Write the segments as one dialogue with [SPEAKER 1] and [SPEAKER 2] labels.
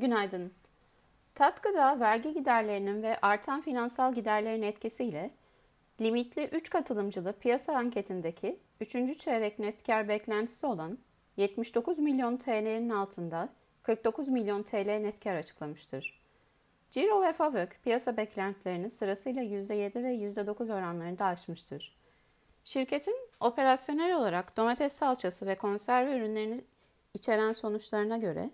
[SPEAKER 1] Günaydın. Katkıda vergi giderlerinin ve artan finansal giderlerin etkisiyle limitli 3 katılımcılı piyasa anketindeki 3. çeyrek net kar beklentisi olan 79 milyon TL'nin altında 49 milyon TL net kar açıklamıştır. Ciro ve Favök piyasa beklentilerini sırasıyla %7 ve %9 oranlarında aşmıştır. Şirketin operasyonel olarak domates salçası ve konserve ürünlerini içeren sonuçlarına göre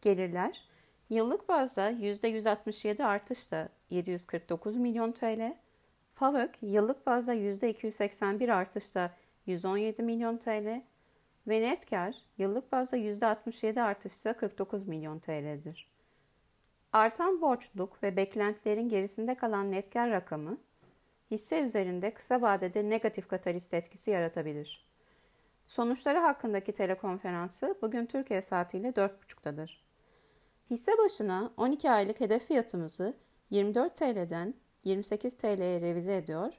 [SPEAKER 1] gelirler yıllık bazda %167 artışla 749 milyon TL, FAVÖK yıllık bazda %281 artışla 117 milyon TL ve net kar yıllık bazda %67 artışla 49 milyon TL'dir. Artan borçluluk ve beklentilerin gerisinde kalan net kar rakamı hisse üzerinde kısa vadede negatif katalist etkisi yaratabilir. Sonuçları hakkındaki telekonferansı bugün Türkiye saatiyle 4.30'dadır. Hisse başına 12 aylık hedef fiyatımızı 24 TL'den 28 TL'ye revize ediyor,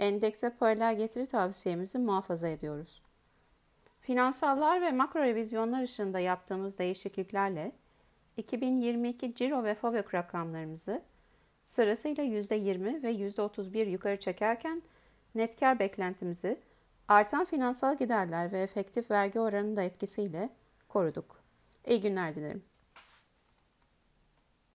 [SPEAKER 1] endekse paralel getiri tavsiyemizi muhafaza ediyoruz. Finansallar ve makro revizyonlar ışığında yaptığımız değişikliklerle 2022 Ciro ve FOVÖK rakamlarımızı sırasıyla %20 ve %31 yukarı çekerken net kar beklentimizi artan finansal giderler ve efektif vergi oranının da etkisiyle koruduk. İyi günler dilerim.